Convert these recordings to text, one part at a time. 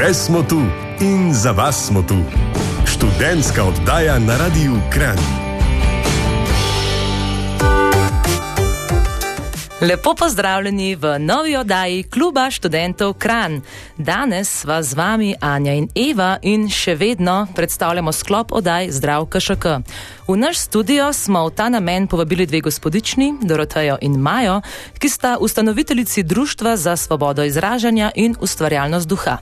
Še smo tu in za vas smo tu. Študentska oddaja na Radiu Kran. Lepo pozdravljeni v novi oddaji Kluba študentov Kran. Danes sva z vami Anja in Eva in še vedno predstavljamo sklop oddaj Zdrav KŠK. V naš studio smo v ta namen povabili dve gospodični, Dorotejo in Majo, ki sta ustanoviteljici Društva za svobodo izražanja in ustvarjalnost duha.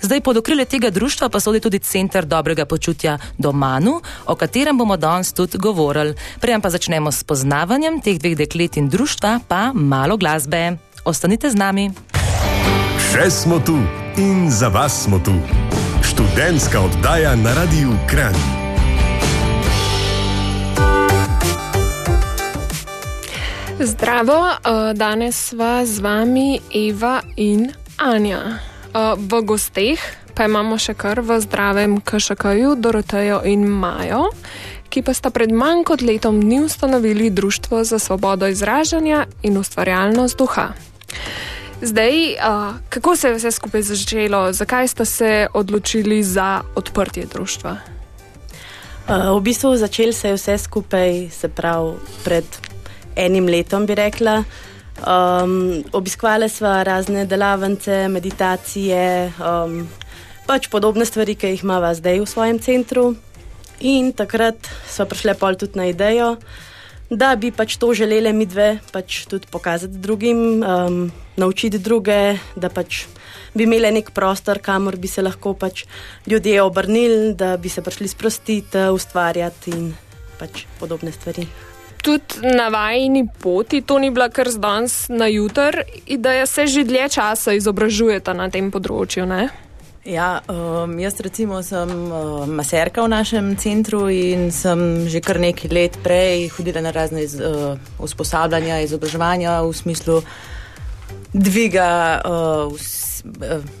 Zdaj pod okrilje tega društva pa sodi tudi Center dobrega počutja Domanu, o katerem bomo danes tudi govorili. Prejem pa začnemo s poznavanjem teh dveh deklet in društva, pa malo glasbe. Ostanite z nami. Še smo tu in za vas smo tu. Študentska oddaja na Radiu Kran. Zdravo, eh, danes sva z vami Eva in Anja. Eh, v gosteh pa imamo še kar v zdravem KŠK-ju Dorotejo in Majo, ki pa sta pred manj kot letom dni ustanovili Društvo za svobodo izražanja in ustvarjalnost duha. Zdaj, uh, kako se je vse skupaj začelo, zakaj ste se odločili za odprtje društva? Uh, v bistvu začel se je vse skupaj, se pravi, pred enim letom, bi rekla. Um, obiskovali smo razne delavnice, meditacije, um, pač podobne stvari, ki jih imamo zdaj v svojem centru. In takrat smo prišli pol tudi na idejo, da bi pač to želeli mi dve pač tudi pokazati drugim, um, naučiti druge, da pač bi imeli nek prostor, kamor bi se lahko pač ljudje obrnili, da bi se prišli sprostiti, ustvarjati in pač podobne stvari tudi na vajni poti, to ni bila kar z danes na jutr, da se že dlje časa izobražujete na tem področju. Ne? Ja, um, jaz recimo sem uh, maserka v našem centru in sem že kar nekaj let prej hodila na razne iz, uh, usposabljanja, izobraževanja v smislu dviga. Uh, vs, uh,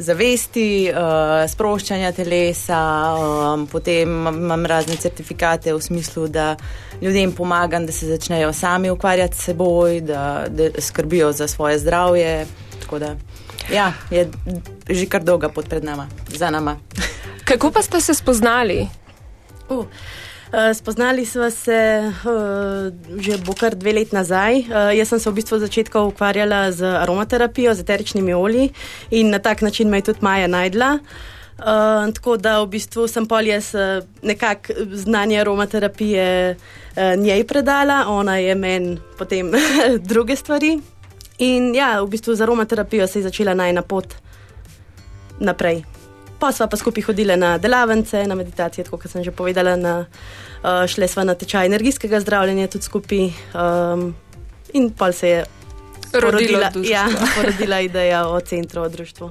zavesti, uh, sproščanja telesa, um, potem imam razne certifikate v smislu, da ljudem pomagam, da se začnejo sami ukvarjati s seboj, da, da skrbijo za svoje zdravje. Da, ja, je že kar dolga pot pred nama, za nama. Kako pa ste se spoznali? Uh. Eh, spoznali smo se uh, že bo kar dve leti nazaj. Uh, jaz sem se v bistvu začetka ukvarjala z aromaterapijo, z eteričnimi olji in na tak način me je tudi Maja najdla. Uh, tako da v bistvu sem pol jaz nekako znanje aromaterapije uh, njej predala, ona je meni potem druge stvari. In ja, v bistvu z aromaterapijo se je začela najna pot naprej. Pa sva pa skupaj hodila na delavnice, na meditacije, kot sem že povedala, na, uh, šle sva na tečaj energijskega zdravljenja tudi skupaj. Um, in pa se je rodila, ja, rodila ideja o centru, o društvu.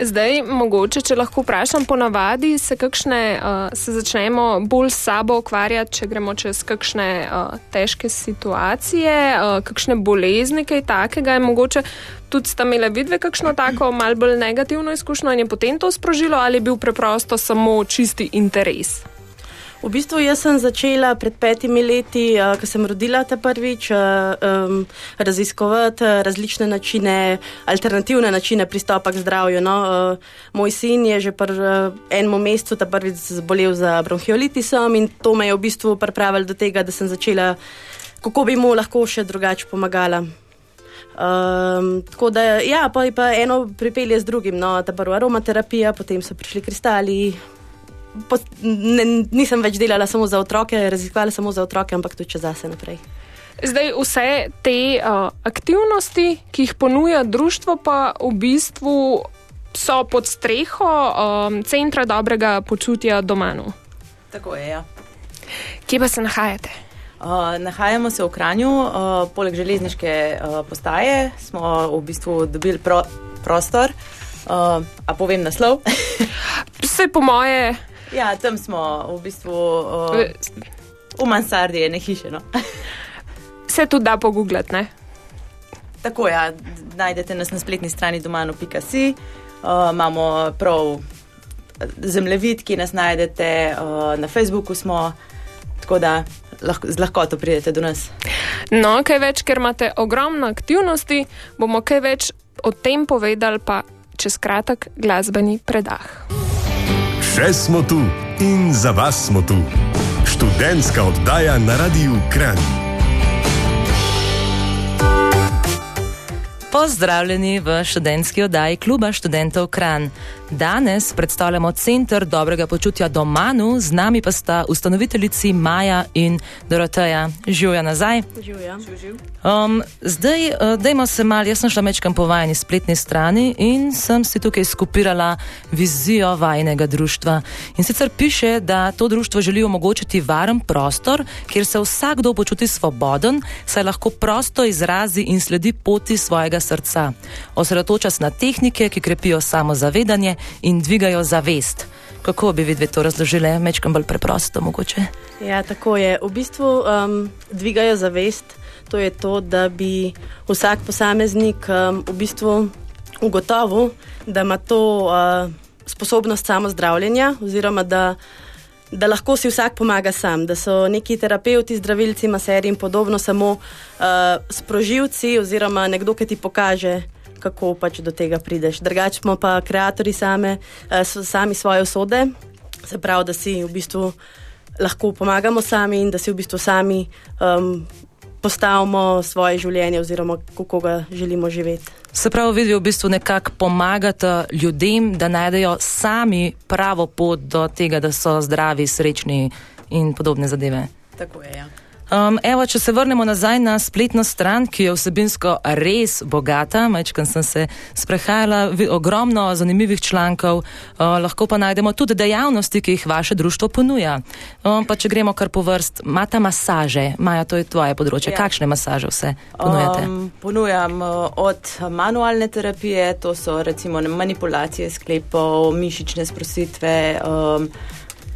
Zdaj, mogoče, če lahko vprašam, ponavadi se, kakšne, uh, se začnemo bolj s sabo ukvarjati, če gremo čez kakšne uh, težke situacije, uh, kakšne bolezni, kaj takega. Je mogoče tudi sta imeli vidve kakšno tako malce bolj negativno izkušnjo in je potem to sprožilo ali je bil preprosto samo čisti interes? V bistvu jaz sem začela pred petimi leti, uh, ko sem rodila ta prvič, um, raziskovati različne načine, alternativne načine pristopa k zdravju. No? Uh, moj sin je že pr uh, enem mesecu ta prvič zbolel za bronhiolitisom in to me je v bistvu pripravilo do tega, da sem začela, kako bi mu lahko še drugače pomagala. Um, tako da, ja, pa je pa eno pripelje z drugim, no, ta prva aromaterapija, potem so prišli kristali, po, ne, nisem več delala samo za otroke, raziskovala samo za otroke, ampak tudi za sebe naprej. Zdaj, vse te uh, aktivnosti, ki jih ponuja društvo, pa v bistvu so pod streho um, Centra dobrega počutja doma. Tako je. Ja. Kje pa se nahajate? Uh, nahajamo se v Kranju, uh, poleg železniške uh, postaje smo v bistvu dobili pro, prostor. Uh, a povem naslov? Vse po moje. Ja, tam smo v bistvu uh, v mansardi, ne hiše. No. Se tudi da pogooglati, ne? Tako ja, najdete nas na spletni strani domano.com, uh, imamo prav zemljevid, ki nas najdete, uh, na Facebooku smo, tako da lahko, z lahkoto pridete do nas. No, kaj več, ker imate ogromno aktivnosti, bomo kaj več o tem povedali, pa čez kratek glasbeni predah. Še smo tu in za vas smo tu. Študentska oddaja na Radiu Kran. Pozdravljeni v študentski oddaji kluba študentov Kran. Danes predstavljamo Center dobrega počutja doma, z nami pa sta ustanoviteljici Maja in Doroteja. Živijo nazaj. Živijo. Um, zdaj, uh, dajmo se mal, jaz sem šla mečkam po vajni spletni strani in sem si tukaj skupirala vizijo vajnega društva. In sicer piše, da to društvo želi omogočiti varen prostor, kjer se vsakdo počuti svoboden, saj lahko prosto izrazi in sledi poti svojega srca. Osredotoča se na tehnike, ki krepijo samozavedanje in dvigajo zavest. Kako bi vi dve to razložili, mečkam bolj preprosto mogoče? Ja, tako je. V bistvu um, dvigajo zavest to je to, da bi vsak posameznik um, v bistvu ugotovil, da ima to uh, sposobnost samozdravljenja, oziroma da, da lahko si vsak pomaga sam, da so neki terapeuti, zdravilci, maseri in podobno samo uh, sprožilci oziroma nekdo, ki ti pokaže. Kako pač do tega prideš. Drugače smo pa ustvarjalci same, uh, sami svoje usode, se pravi, da si v bistvu lahko pomagamo sami in da si v bistvu sami um, postavimo svoje življenje, oziroma kako ga želimo živeti. Se pravi, vidijo v bistvu nekako pomagati ljudem, da najdejo sami pravo pot do tega, da so zdravi, srečni in podobne zadeve. Tako je. Ja. Um, evo, če se vrnemo nazaj na spletno stran, ki je vsebinsko res bogata, majčkam sem se sprehajala, ogromno zanimivih člankov, uh, lahko pa najdemo tudi dejavnosti, ki jih vaše društvo ponuja. Um, pa če gremo kar po vrst, imate masaže, Maja, to je tvoje področje. Ja. Kakšne masaže vse ponujate? Um, ponujam uh, od manualne terapije, to so recimo manipulacije sklepov, mišične sprostitve. Um,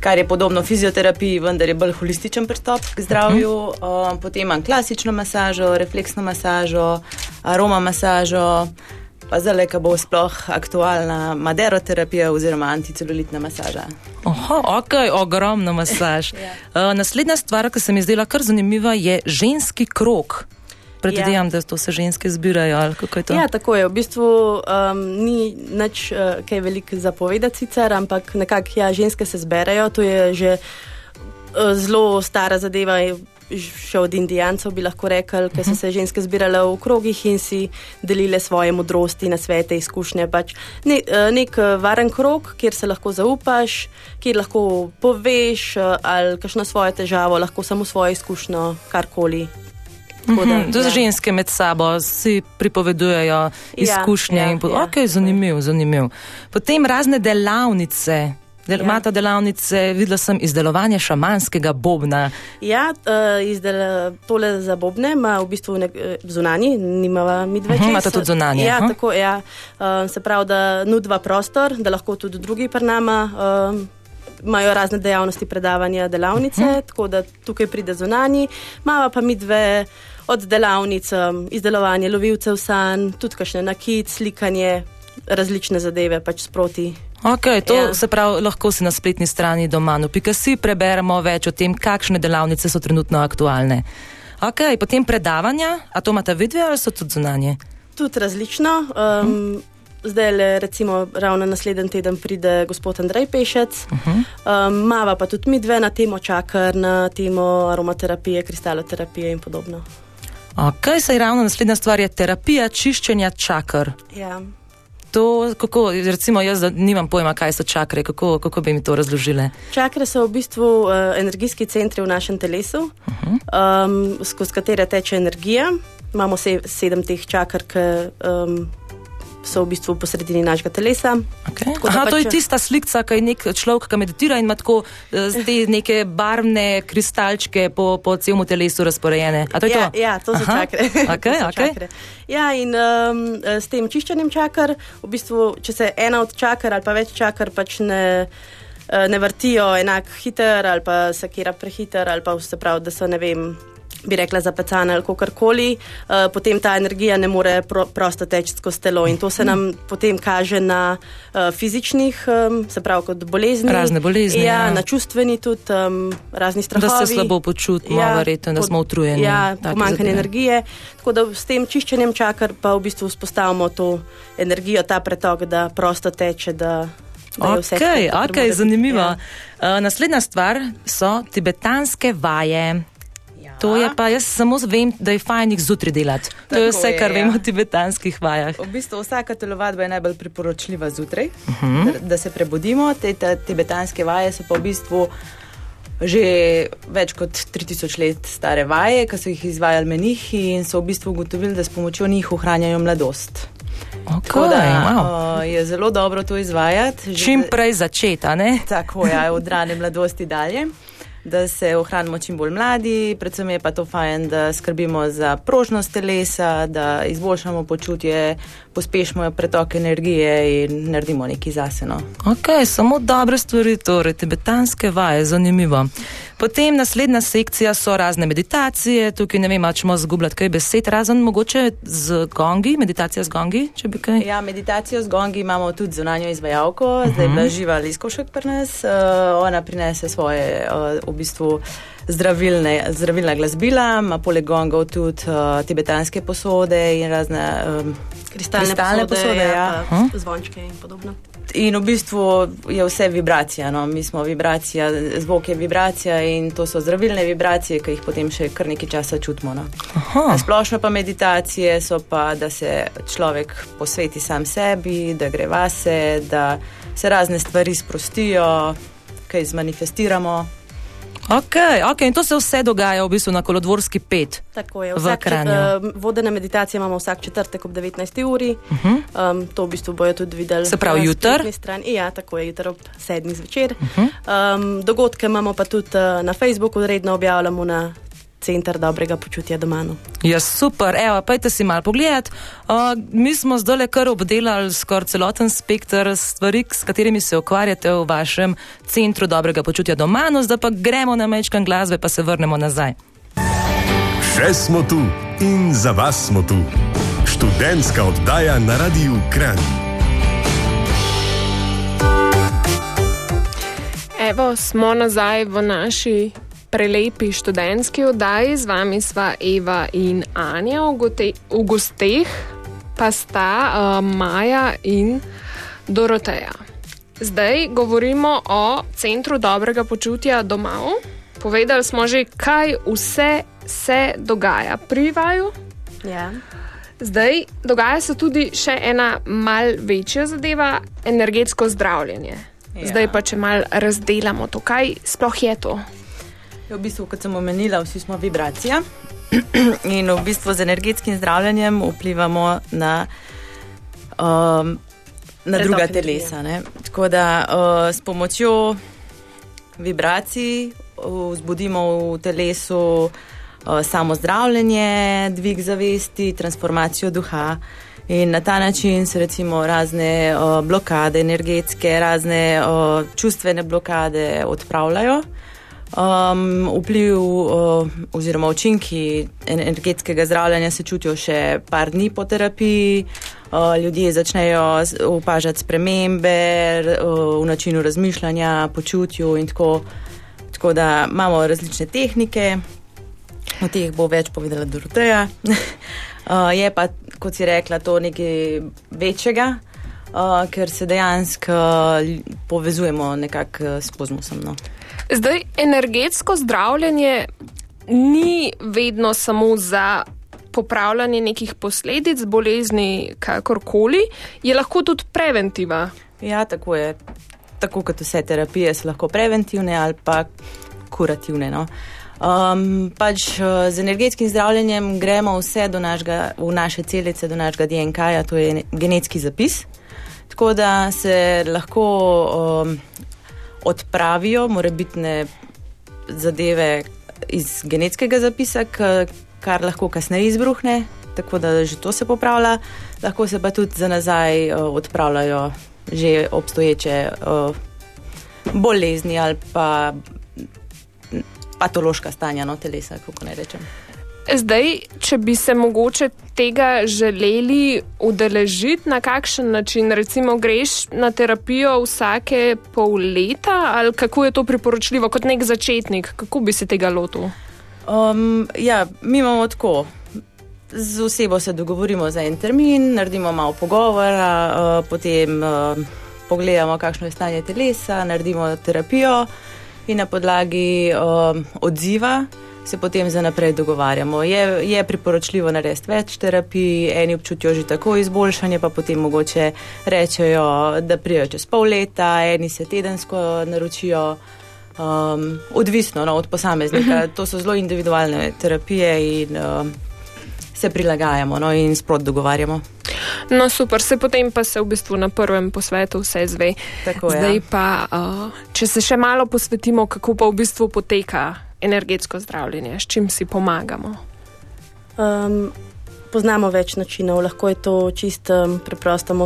kar je podobno fizioterapiji, vendar je bolj holističen pristop k zdravju. Uh -huh. uh, potem imam klasično masažo, refleksno masažo, aroma masažo. Pa zdaj, ko bo sploh aktualna maderoterapija oziroma anticelulitna masaža. Oho, ok, ogromno masaž. ja. uh, naslednja stvar, ki se mi zdela kar zanimiva, je ženski krok predvidevam, ja. da to se ženske zbirajo. Ja, tako je. V bistvu um, ni nič uh, kaj veliko zapovedati, sicer, ampak nekako ja, ženske se zberajo. To je že uh, zelo stara zadeva. Še od Indijancev bi lahko rekli, ker so mhm. se ženske zbirale v krogih in si delile svoje modrosti, na svete, izkušnje. Pač ne, uh, nek uh, varen krog, kjer se lahko zaupaš, kjer lahko poveš ali kakšno svojo težavo, lahko samo svojo izkušnjo, karkoli Da, mm -hmm, ja. Ženske med sabo si pripovedujejo ja, izkušnje. Ja, ja, ja. Okay, zanimiv, zanimiv. Potem razne delavnice. Del, ja. Imate delavnice, videla sem izdelovanje šamanskega bobna. Ja, uh, izdel, tole za bobne ima v bistvu nek, eh, zunani, nimava mi dve. Imate tudi zunanje. Ja, tako, ja. Uh, se pravi, da nudva prostor, da lahko tudi drugi pri nama. Uh, Imajo razne dejavnosti, predavanja, delavnice, uh mhm. -huh. tako da tukaj pride zunani, imamo pa mi dve od delavnic, um, izdelovanje lovilcev san, tudi kakšne nakit, slikanje, različne zadeve pač sproti. Okay, to ja. se pravi, lahko si na spletni strani doma, no, pika si preberemo več o tem, kakšne delavnice so trenutno aktualne. Okay, potem predavanja, a to imate vidve ali so tudi zunanje? Tudi različno. Um, hm. Zdaj, le, recimo, ravno naslednji teden pride gospod Andrej Pešec, uh -huh. um, mava pa tudi mi dve na temo čakar, na temo aromaterapije, kristaloterapije in podobno. Se je ravno naslednja stvar, je terapija čiščenja čakr? Ja. To, kako, recimo, jaz nimam pojma, kaj so čakre, kako, kako bi mi to razložili. Čakre so v bistvu uh, energijski centri v našem telesu, uh -huh. um, skozi katere teče energija. Imamo se, sedem teh čakr, ki um, so v bistvu po sredini našega telesa. Okay. Aha, pač... to je tista slika, ki je nek človek, ki meditira in ima tako uh, te neke barvne kristalčke po, po celem telesu razporejene. To ja, to? ja, to so Aha. čakre. Okay, to so okay. čakre. Ja, in um, s tem čiščenjem čakr, v bistvu, če se ena od čakr ali pa več čakr pač ne. Ne vrtijo enako hiter, ali pa se kera prehiter, ali pa vse pravi, da so ne vem, bi rekla, zapecana ali kakorkoli, uh, potem ta energija ne more pro, prosto teči skozi telo in to se nam potem kaže na uh, fizičnih, um, se pravi, kot bolezni. Razne bolezni. Ja, ja. na čustveni tudi, um, razni strahovi. Da se slabo počutimo, ja, verjetno, da smo utrujeni. Ja, pomankanje energije. Tako da s tem čiščenjem čakar pa v bistvu vzpostavimo to energijo, ta pretok, da prosto teče. Da Ok, ok, zanimivo. Ja. Uh, naslednja stvar so tibetanske vaje. To je pa, jaz samo vem, da je fajn jih zjutraj delati. To Tako je vse, kar je, vemo ja. o tibetanskih vajah. V bistvu vsaka telovadba je najbolj priporočljiva zjutraj, uh mhm. -huh. da, da se prebudimo. Te, te tibetanske vaje so pa v bistvu že več kot 3000 let stare vaje, ki so jih izvajali menihi in so v bistvu ugotovili, da s pomočjo njih ohranjajo mladost. Okay, da, wow. uh, je zelo dobro to izvajati. Čim prej začeti. Tako je, ja, od rane mladosti dalje da se ohranimo čim bolj mladi, predvsem je pa to fajn, da skrbimo za prožnost telesa, da izboljšamo počutje, pospešimo pretok energije in naredimo nekaj zaseno. Ok, samo dobre stvari, torej tibetanske vaje, zanimivo. Potem naslednja sekcija so razne meditacije, tukaj ne vem, če smo zgubljati kaj besed, razen mogoče z gongi, meditacija z gongi, če bi kaj. Ja, meditacijo z gongi imamo tudi zunanjo izvajalko, uh -huh. zdaj je bila živa Liskošek pri nas, uh, ona prinese svoje uh, v bistvu zdravilne, zdravilna glasbila, ima poleg gongov tudi uh, tibetanske posode in razne um, kristalne, kristalne posode, posode ja, ja. zvončke in podobno. In v bistvu je vse vibracija. No? Mi smo vibracija, zvok je vibracija in to so zdravilne vibracije, ki jih potem še kar nekaj časa čutimo. No? Splošno pa meditacije so pa, da se človek posveti sam sebi, da gre vase, da se razne stvari sprostijo, kaj zmanifestiramo. Ok, ok, in to se vse dogaja v bistvu na kolodvorski pet. Tako je, vsak čet, uh, vodene meditacije imamo vsak četrtek ob 19. uri. Uh -huh. um, to v bistvu bojo tudi videli. Se pravi, jutr? Ja, tako je, jutr ob sedmih zvečer. Uh -huh. um, dogodke imamo pa tudi uh, na Facebooku, redno objavljamo na center dobrega počutja doma. No. Ja, super, evo, pojte si malo pogledati. Uh, mi smo zdaj le kar obdelali skoraj celoten spektr stvari, s katerimi se ukvarjate v vašem centru dobrega počutja doma, no zdaj pa gremo na mečkan glasbe, pa se vrnemo nazaj. Še smo tu in za vas smo tu. Študentska oddaja na radiju Kran. Evo, smo nazaj v naši prelepi študentski oddaji, z vami sva Eva in Anja, v gosteh pa sta uh, Maja in Doroteja. Zdaj govorimo o centru dobrega počutja doma. Povedali smo že, kaj vse se dogaja pri vaju. Ja. Zdaj dogaja se tudi še ena mal večja zadeva, energetsko zdravljenje. Ja. Zdaj pa, če mal razdelamo to, kaj sploh je to. V bistvu, kot sem omenila, vsi smo vibracija in v bistvu z energetskim zdravljenjem vplivamo na, um, na druga telesa. Ne? Tako da uh, s pomočjo vibracij vzbudimo v telesu uh, samo zdravljenje, dvig zavesti, transformacijo duha. In na ta način se recimo razne uh, blokade, energetske, razne uh, čustvene blokade odpravljajo. Um, vpliv uh, oziroma učinki energetskega zdravljenja se čutijo še par dni po terapiji. Uh, ljudje začnejo opažati spremembe uh, v načinu razmišljanja, počutju in tako. Tako da imamo različne tehnike, o teh bo več povedala Doroteja. uh, je pa, kot si rekla, to nekaj večjega, uh, ker se dejansko povezujemo nekako s kozmosom. No. Zdaj, energetsko zdravljenje ni vedno samo za popravljanje nekih posledic bolezni, kakorkoli, je lahko tudi preventiva. Ja, tako je. Tako kot vse terapije so lahko preventivne ali pa kurativne. No. Um, pač uh, z energetskim zdravljenjem gremo vse do našega, v naše celice, do našega DNK, -ja, to je genetski zapis. Tako da se lahko um, odpravijo morebitne zadeve iz genetskega zapisa, kar lahko kasneje izbruhne, tako da že to se popravlja, lahko se pa tudi za nazaj uh, odpravljajo že obstoječe uh, bolezni ali pa patološka stanja no, telesa, kako naj rečem. Zdaj, če bi se mogoče tega želeli udeležiti na kakšen način, recimo greš na terapijo vsake pol leta ali kako je to priporočljivo kot nek začetnik, kako bi se tega lotil? Um, ja, mi imamo tako. Z osebo se dogovorimo za en termin, naredimo malo pogovora, uh, potem uh, pogledamo, kakšno je stanje telesa, naredimo terapijo in na podlagi uh, odziva se potem za naprej dogovarjamo. Je, je priporočljivo narediti več terapij, eni občutijo že tako izboljšanje, pa potem mogoče rečejo, da prijo čez pol leta, eni se tedensko naročijo. Um, odvisno no, od posameznika. To so zelo individualne terapije in uh, se prilagajamo no, in sprot dogovarjamo. No, super, se potem pa se v bistvu na prvem posvetu vse zve. Tako, Zdaj ja. pa, uh, če se še malo posvetimo, kako pa v bistvu poteka energetsko zdravljenje, s čim si pomagamo. Um, poznamo več načinov, lahko je to čisto um, preprosto,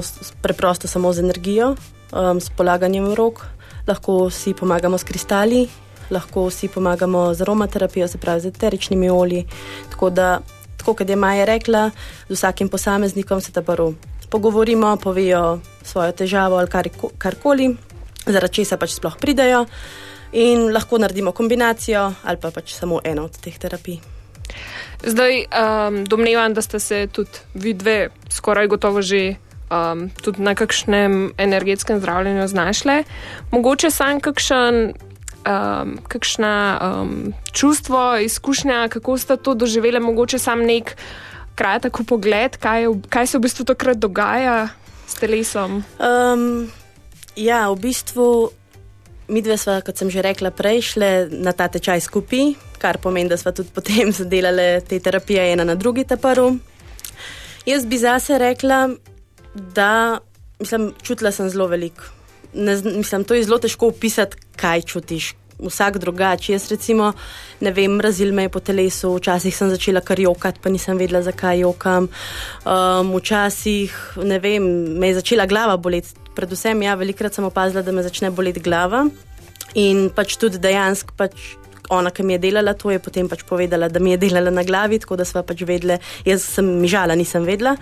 preprosto samo z energijo, um, s polaganjem rok, lahko si pomagamo s kristali, lahko si pomagamo z aromaterapijo, se pravi z eteričnimi olji. Tako da, tako kot je Maja rekla, z vsakim posameznikom se ta prvo pogovorimo, povejo svojo težavo ali kar, karkoli, zaradi česa pač sploh pridejo. In lahko naredimo kombinacijo ali pa pač samo eno od teh terapij. Zdaj um, domnevam, da ste se tudi vi dve skoraj gotovo že um, tudi na kakšnem energetskem zdravljenju znašle. Mogoče sam kakšen. Um, kakšna um, čustva, izkušnja, kako ste to doživeli, mogoče sam nek kratek pogled, kaj, je, kaj se v bistvu takrat dogaja s telesom. Um, ja, v bistvu mi dve smo, kot sem že rekla, prej šle na ta tečaj skupaj, kar pomeni, da smo tudi potem zadelali te terapije ena na drugi taparu. Jaz bi zase rekla, da mislim, čutila sem zelo veliko. Ne, mislim, to je zelo težko opisati, kaj čutiš. Vsak drugače. Jaz, recimo, ne vem, razil me je po telesu, včasih sem začela kar jokati, pa nisem vedela, zakaj jokam. Um, včasih, vem, me je začela glava boleti. Predvsem, ja, velikrat sem opazila, da me začne boleti glava. In pač tudi dejansko, pač ona, ki mi je delala, to je potem pač povedala, da mi je delala na glavi, tako da sva pač vedela. Jaz sem mižala, nisem vedela.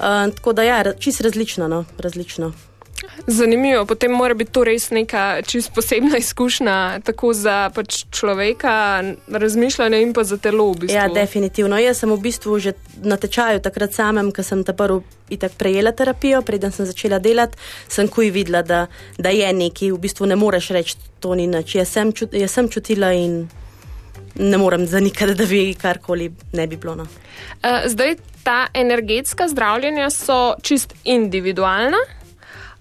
Uh, tako da, ja, čisto različno, no, različno. Zanimivo, potem mora biti to res neka čist posebna izkušnja, tako za pač človeka, razmišljanje in pa za telo. V bistvu. Ja, definitivno. Jaz sem v bistvu že na tečaju takrat samem, ko sem ta prvi itak prejela terapijo, preden sem začela delati, sem kuj videla, da, da je nekaj, v bistvu ne moreš reči, to ni nič. Jaz sem, čut, jaz sem čutila in ne morem zanikati, da bi karkoli ne bi bilo. No. Uh, zdaj, ta energetska zdravljenja so čist individualna,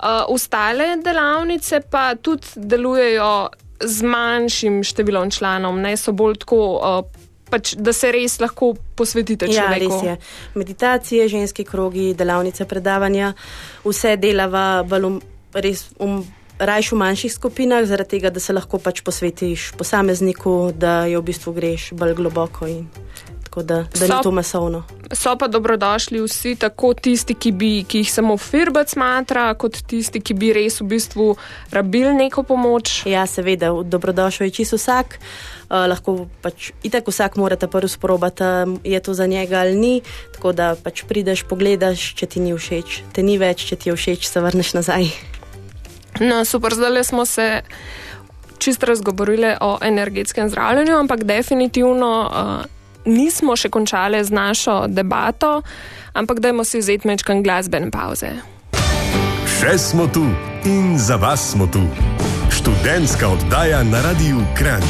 uh, ostale delavnice pa tudi delujejo z manjšim številom članov, ne so bolj tako, uh, pač, da se res lahko posvetite Ja, človeku. je. Meditacije, ženski krogi, delavnice, predavanja, vse delava bolj um, res um, rajš v manjših skupinah, zaradi tega, da se lahko pač posvetiš posamezniku, da jo v bistvu greš bolj globoko in tako da, da ni So- to masovno. So pa dobrodošli vsi, tako tisti, ki, bi, ki jih samo firbec smatra, kot tisti, ki bi res v bistvu rabili neko pomoč. Ja, seveda, dobrodošel je čisto vsak. Uh, lahko pač itak vsak mora ta prvi sprobati, um, je to za njega ali ni. Tako da pač prideš, pogledaš, če ti ni všeč, te ni več, če ti je všeč, se vrneš nazaj. No, super, zdaj smo se čisto razgovorili o energetskem zdravljenju, ampak definitivno uh, nismo še končali z našo debato, ampak dajmo si vzeti mečkan glasbene pauze. Še smo tu in za vas smo tu. Študentska oddaja na Radiu Kran.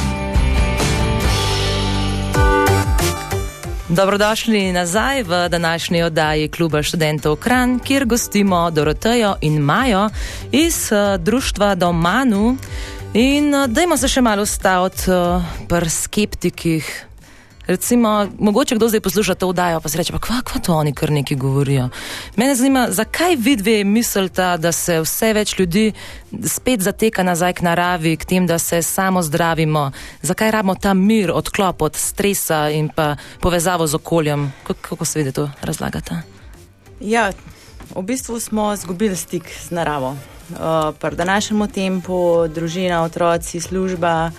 Dobrodošli nazaj v današnji oddaji Kluba študentov Kran, kjer gostimo Dorotejo in Majo iz uh, društva Domanu. In uh, dajmo se še malo staviti uh, pri skeptikih. Recimo, mogoče kdo zdaj posluša to oddajo, pa se reče, pa kva, to oni kar neki govorijo. Mene zanima, zakaj vi dve mislite, da se vse več ljudi spet zateka nazaj k naravi, k tem, da se samo zdravimo, zakaj rabimo ta mir, odklop od stresa in pa povezavo z okoljem. Kako, kako se vidi to razlagate? Ja, v bistvu smo izgubili stik z naravo. Uh, Pri današnjem tempu, družina, otroci, služba,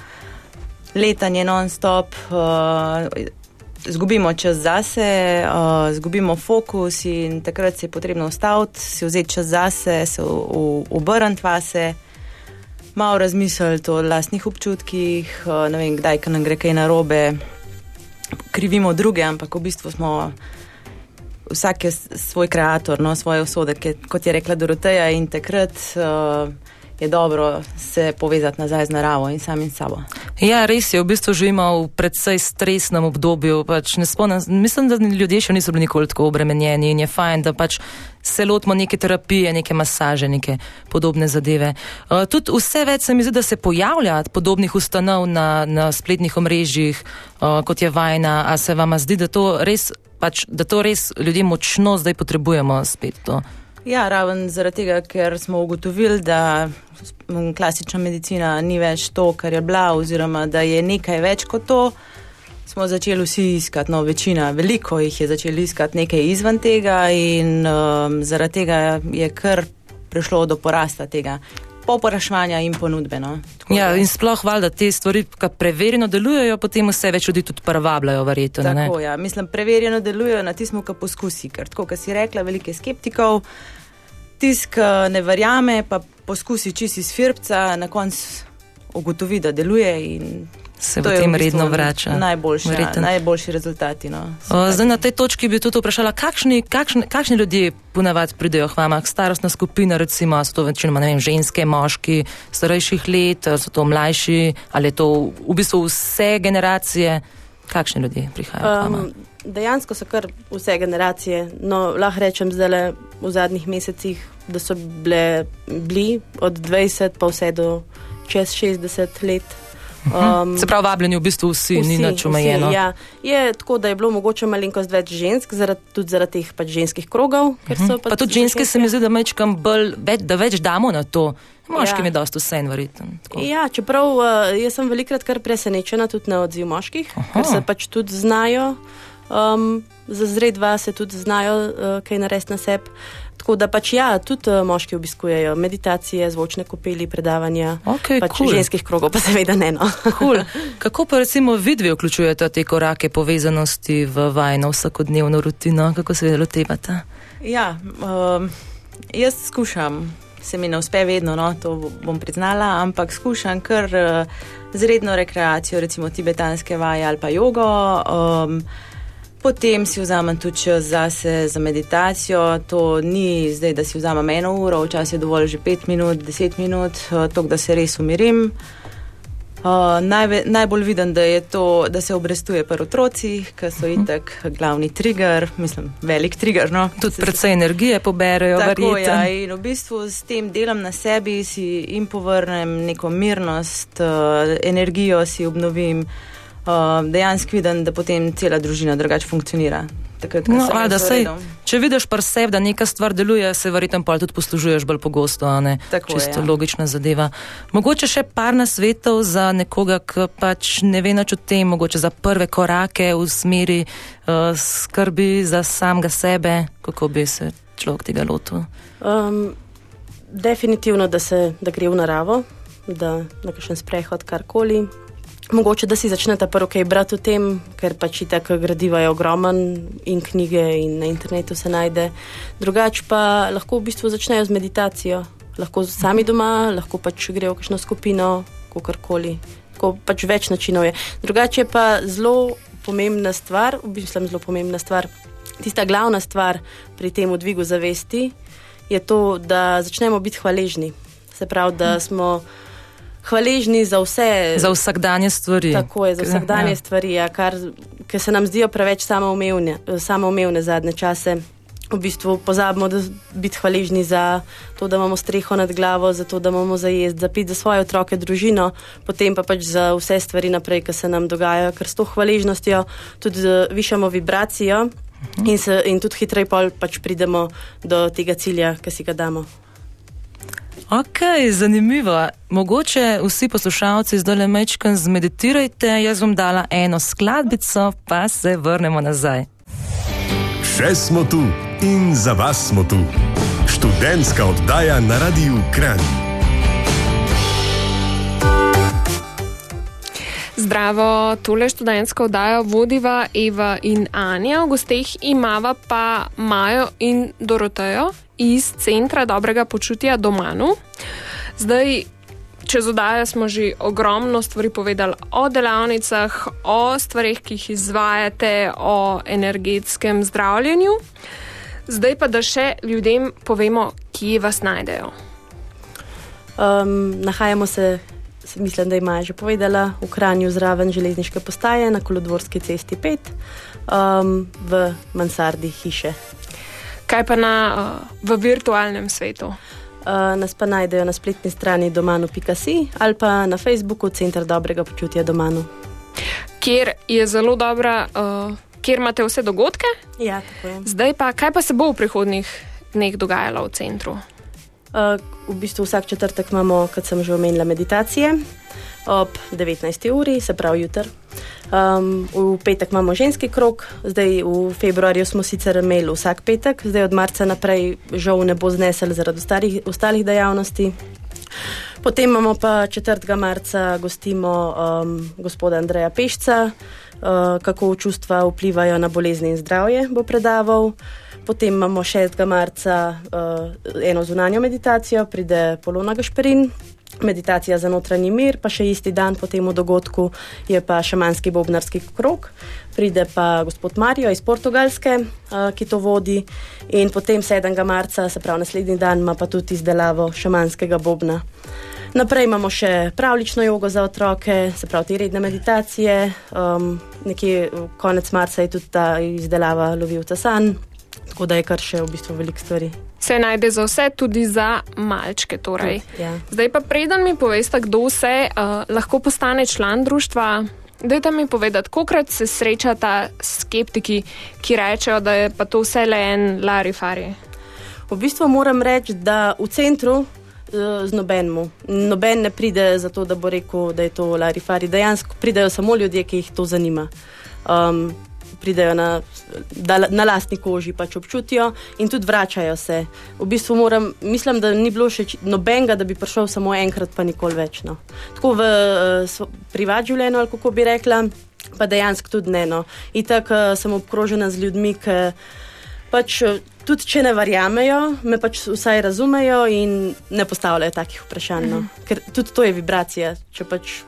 letanje non-stop, uh, zgubimo čas zase, uh, zgubimo fokus in takrat se je potrebno ustaviti, si vzeti čas zase, se obrniti vase, malo razmisliti o lastnih občutkih, uh, ne vem, kdaj, kaj nam gre kaj narobe, krivimo druge, ampak v bistvu smo. Vsak je svoj kreator, no, svoje usode, kot je rekla Doroteja, in takrat uh, je dobro se povezati nazaj z naravo in samim sabo. Ja, res je, v bistvu živimo v predvsej stresnem obdobju. Pač spomnim, mislim, da ljudje še niso bili nikoli tako obremenjeni in je fajn, da pač se lotimo neke terapije, neke masaže, neke podobne zadeve. Uh, tudi vse več se mi zdi, da se pojavlja podobnih ustanov na, na spletnih omrežjih, uh, kot je vajna. A se vam zdi, da to res, pač, da to res ljudje močno zdaj potrebujemo spet to? Ja, raven zaradi tega, ker smo ugotovili, da klasična medicina ni več to, kar je bila, oziroma da je nekaj več kot to, smo začeli vsi iskati, no, večina, veliko jih je začeli iskati nekaj izven tega in um, zaradi tega je kar prišlo do porasta tega. Popraševanja in ponudbe. No. Ja, in sploh hvala, da te stvari, ki preverjeno delujejo, potem vse več ljudi tudi pravabljajo, verjetno. Tako, ja. Mislim, preverjeno delujejo na tistem, kar poskusi. Ker, tako, kot si rekla, veliko je skeptikov, tisk ne verjame, pa poskusi čisi iz firpca, na koncu ugotovi, da deluje in se potem redno vrača. Najboljši, ja, najboljši rezultati. No, o, zdaj, na tej točki bi tudi vprašala, kakšni, kakšni, kakšni ljudje ponavadi pridejo k vam, starostna skupina, recimo, so to večinoma vem, ženske, moški, starejših let, so to mlajši, ali je to v bistvu vse generacije, kakšni ljudje prihajajo? Um, dejansko so kar vse generacije. No, lahko rečem, da v zadnjih mesecih, da so bile, bili od 20 pa vse do čez 60 let. Um, Se pravi, vabljeni v bistvu vsi, vsi ni nič omejeno. Ja. Je tako, da je bilo mogoče malenkost več žensk, zaradi, tudi zaradi teh pač ženskih krogov. Uh -huh. Pa, pa tudi ženske se mi zdi, da, bolj, več, da več damo na to. Moškim ja. je dosta vse en verjeten. Ja, čeprav uh, jaz sem velikrat kar presenečena tudi na odziv moških, Aha. ker se pač tudi znajo. Um, za zred vas se tudi znajo uh, kaj narediti na sebi. Tako da pač ja, tudi uh, moški obiskujejo meditacije, zvočne kopeli, predavanja. Okay, pač cool. Ženskih krogov pa seveda ne. No. cool. Kako pa recimo vidvi vključujete te korake povezanosti v vajno vsakodnevno rutino? Kako se lotevate? Ja, um, jaz skušam. Se mi ne uspe vedno, no, to bom priznala, ampak skušam kar uh, z redno rekreacijo, recimo tibetanske vaje ali pa jogo. Um, Potem si vzamem tudi čas zase za meditacijo. To ni zdaj, da si vzamem eno uro, včasih je dovolj že pet minut, deset minut, eh, to, da se res umirim. Uh, najve, najbolj vidim, da, to, da se obrestuje pri otrocih, ki so -huh. itak glavni trigger, mislim, velik trigger. No. Tudi predvsej energije poberajo, tako je. Ja, in v bistvu s tem delam na sebi in povrnem neko mirnost, uh, energijo si obnovim. Uh, uh, dejansko vidim, da potem cela družina drugače funkcionira. Takrat, no, da sej, če vidiš pa sebe, da neka stvar deluje, se verjetno pa tudi poslužuješ bolj pogosto. Ne? Tako, Čisto ja. logična zadeva. Mogoče še par nasvetov za nekoga, ki pač ne ve nič o tem, mogoče za prve korake v smeri uh, skrbi za samega sebe, kako bi se človek tega lotil. Um, definitivno, da, se, da gre v naravo, da na kakšen sprehod karkoli. Mogoče, da si začnete prvo kaj brati o tem, ker pač tako gradiva je ogromen in knjige in na internetu se najde. Drugače pa lahko v bistvu začnejo z meditacijo, lahko sami doma, lahko pač grejo v kakšno skupino, kakorkoli. Pač več načinov je. Drugače pa zelo pomembna stvar, v bistvu zelo pomembna stvar, tista glavna stvar pri tem dvigu zavesti je to, da začnemo biti hvaležni. Se pravi, da smo hvaležni za vse. Za vsakdanje stvari. Tako je, za vsakdanje ja. stvari, ja, kar se nam zdijo preveč samoumevne, samoumevne zadnje čase. V bistvu pozabimo biti hvaležni za to, da imamo streho nad glavo, za to, da imamo za jesti, za piti za svoje otroke, družino, potem pa pač za vse stvari naprej, ki se nam dogajajo, ker s to hvaležnostjo tudi višamo vibracijo -huh. in, se, in tudi hitreje pač pridemo do tega cilja, ki si ga damo. Ok, zanimivo. Mogoče vsi poslušalci zdaj le mečkam zmeditirajte, jaz bom dala eno skladbico, pa se vrnemo nazaj. Še smo tu in za vas smo tu. Študentska oddaja na radiju Kran. Zdravo, tole študentsko oddajo vodiva Eva in Anja, v gosteh imava pa Majo in Dorotejo iz Centra dobrega počutja Domanu. Zdaj, čez oddajo smo že ogromno stvari povedali o delavnicah, o stvarih, ki jih izvajate, o energetskem zdravljenju. Zdaj pa, da še ljudem povemo, kje vas najdejo. Um, nahajamo se, mislim, da ima že povedala, v Kranju zraven železniške postaje na Kolodvorski cesti 5 um, v mansardi hiše. Kaj pa na, uh, v virtualnem svetu? Uh, nas pa najdejo na spletni strani domanu.si ali pa na Facebooku Center dobrega počutja domanu. Kjer je zelo dobra, uh, kjer imate vse dogodke. Ja. Zdaj pa, kaj pa se bo v prihodnih dneh dogajalo v centru? Uh, v bistvu vsak četrtek imamo, kot sem že omenila, meditacije ob 19. uri, se pravi jutr. Um, v petek imamo ženski krok, zdaj v februarju smo sicer imeli vsak petek, zdaj od marca naprej žal ne bo znesel zaradi ostalih, ostalih dejavnosti. Potem imamo pa 4. marca gostimo um, gospoda Andreja Pešca, uh, kako čustva vplivajo na bolezni in zdravje, bo predaval. Potem imamo 6. marca uh, eno zunanjo meditacijo, pride Polona Gašperin, meditacija za notranji mir, pa še isti dan po tem dogodku je pa šamanski bobnarski krok, pride pa gospod Marijo iz Portugalske, uh, ki to vodi, in potem 7. marca, se pravi naslednji dan, ima pa tudi izdelavo šamanskega bobna. Naprej imamo še pravlično jogo za otroke, se pravi te redne meditacije, um, nekje konec marca je tudi ta izdelava lovivca san. Tako da je kar še v bistvu veliko stvari. Se najde za vse, tudi za malčke. Torej. Ja. Zdaj pa preden mi poveste, kdo vse uh, lahko postane član društva. Dajte mi povedati, kolikrat se srečata skeptiki, ki rečejo, da je pa to vse le en larifari. V bistvu moram reči, da v centru uh, z nobenim, noben ne pride za to, da bo rekel, da je to larifari. Dejansko pridejo samo ljudje, ki jih to zanima. Um, pridejo na, da, na lastni koži, pač občutijo in tudi vračajo se. V bistvu moram, mislim, da ni bilo še nobenega, da bi prišel samo enkrat, pa nikoli več. No. Tako v uh, privat življenju, ali kako bi rekla, pa dejansko tudi ne. No. In tako uh, sem obkrožena z ljudmi, ki pač. Tudi če ne verjamejo, me pač vsaj razumejo in ne postavljajo takih vprašanj. No. Mhm. Ker tudi to je vibracija. Če pač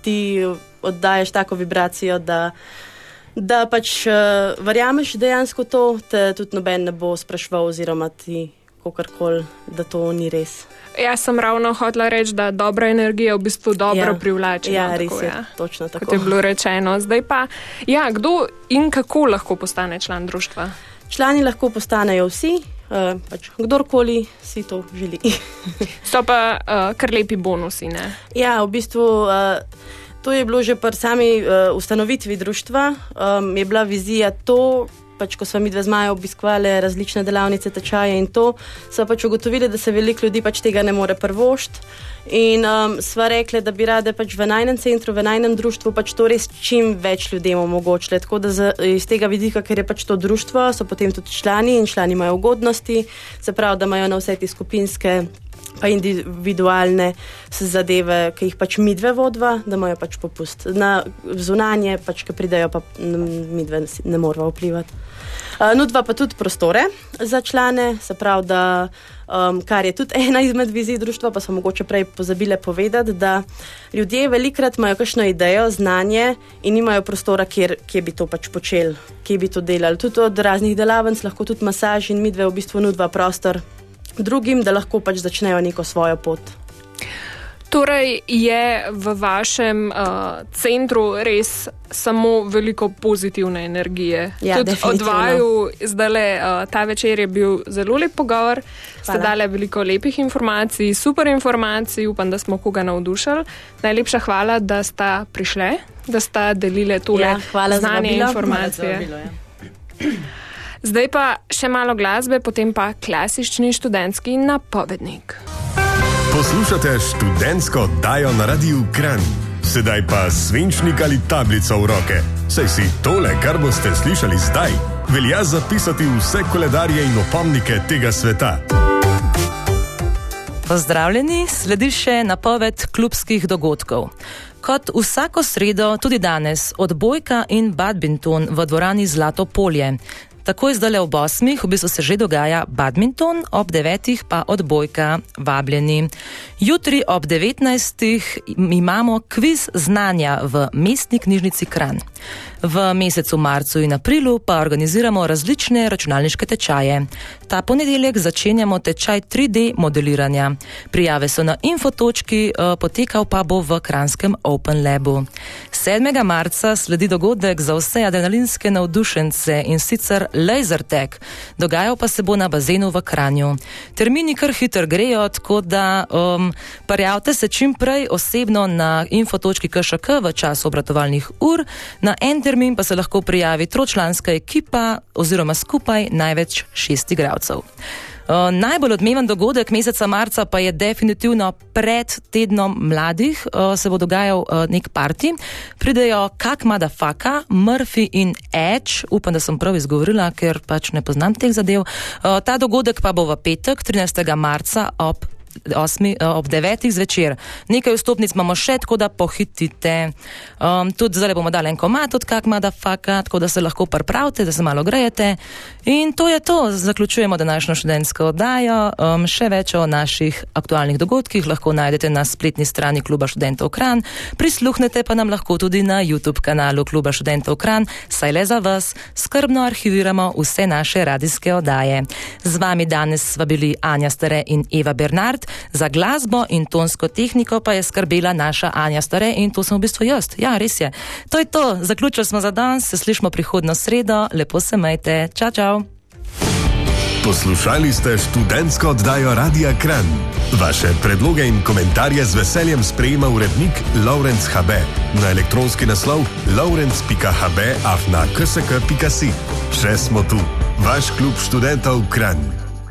ti oddajes tako vibracijo, da da pač uh, verjameš dejansko to, te tudi noben ne bo sprašval, oziroma ti kakorkoli, da to ni res. Jaz sem ravno hotela reči, da dobra energija v bistvu dobro Ja. privlači. Ja, no, res tako, je. ja. Točno tako. Kot je bilo rečeno. Zdaj pa, ja, kdo in kako lahko postane član društva? Člani lahko postanejo vsi, uh, pač kdorkoli si to želi. So pa uh, kar lepi bonusi. Ne? ja, v bistvu. Uh, To je bilo že pri sami uh, ustanovitvi društva, um, je bila vizija to, pač, ko smo mi dve z Majo obiskovali različne delavnice, tečaje in to, so pač ugotovili, da se veliko ljudi pač tega ne more prvošt. In um, sva rekli, da bi rade pač v najnem centru, v najnem društvu pač to res čim več ljudem omogočili. Tako da z, iz tega vidika, ker je pač to društvo, so potem tudi člani in člani imajo ugodnosti, se pravi, da imajo na vse te skupinske pa individualne zadeve, ki jih pač mi dve vodva, da imajo pač popust. Na zunanje, pač, ki pridejo, pa mi dve ne moramo vplivati. Nudva pa tudi prostore za člane, se pravi, da um, kar je tudi ena izmed vizij društva, pa smo mogoče prej pozabile povedati, da ljudje velikrat imajo kakšno idejo, znanje in nimajo prostora, kjer, kjer bi to pač počeli, kjer bi to delali. Tudi od raznih delavnic, lahko tudi masaž in mi dve v bistvu nudva prostor drugim, da lahko pač začnejo neko svojo pot. Torej je v vašem uh, centru res samo veliko pozitivne energije. Ja, Tudi od vaju, zdaj le uh, ta večer je bil zelo lep pogovor, ste Hvala. dali veliko lepih informacij, super informacij, upam, da smo koga navdušili. Najlepša hvala, da sta prišle, da sta delile tole Ja, znanje in informacije. Hvala za vabilo, ja. Zdaj pa še malo glasbe, potem pa klasični študentski napovednik. Poslušate študentsko oddajo na Radiu Kran. Sedaj pa svinčnik ali tablico v roke. Saj si tole, kar boste slišali zdaj, velja zapisati vse koledarje in opomnike tega sveta. Pozdravljeni, sledi še napoved klubskih dogodkov. Kot vsako sredo, tudi danes, odbojka in badminton v dvorani Zlato polje. Takoj zdaj ob 8. v bistvu se že dogaja badminton, ob 9. pa odbojka, vabljeni. Jutri ob 19. imamo kviz znanja v mestni knjižnici Kran. V mesecu marcu in aprilu pa organiziramo različne računalniške tečaje. Ta ponedeljek začenjamo tečaj 3D modeliranja. Prijave so na infotočki, eh, potekal pa bo v Kranskem Open Labu. 7. marca sledi dogodek za vse adrenalinske navdušence in sicer Laser Tag. Dogajal pa se bo na bazenu v Kranju. Termini kar hitro grejo, tako da um, prijavite se čim prej osebno na infotočki.kšk v času obratovalnih ur. Na en termin pa se lahko prijavi tročlanska ekipa oziroma skupaj največ šest igralcev. Uh, najbolj odmeven dogodek meseca marca pa je definitivno pred tednom mladih, uh, se bo dogajal uh, nek parti. Pridejo Kak Madafaka, Murphy in Edge, upam, da sem prav izgovorila, ker pač ne poznam teh zadev. Uh, ta dogodek pa bo v petek, 13. marca ob osmi, uh, ob devetih zvečer. Nekaj vstopnic imamo še, tako da pohitite. Um, tudi zdaj bomo dali en komat od kak mada faka, tako da se lahko pripravite, da se malo grejete. In to je to, zaključujemo današnjo študentsko oddajo. Um, še več o naših aktualnih dogodkih lahko najdete na spletni strani Kluba študentov Kran. Prisluhnete pa nam lahko tudi na YouTube kanalu Kluba študentov Kran, saj le za vas skrbno arhiviramo vse naše radijske oddaje. Z vami danes sva bili Anja Stare in Eva Bernard. Bernard, za glasbo in tonsko tehniko pa je skrbela naša Anja Stare in to sem v bistvu jaz. Ja, res je. To je to, zaključili smo za danes, se slišmo prihodno sredo, lepo se majte, čau, čau. Poslušali ste študentsko oddajo Radia Kran. Vaše predloge in komentarje z veseljem sprejema urednik Laurence HB na elektronski naslov laurence.hb afna ksk.si. Še smo tu, vaš klub študentov Kran.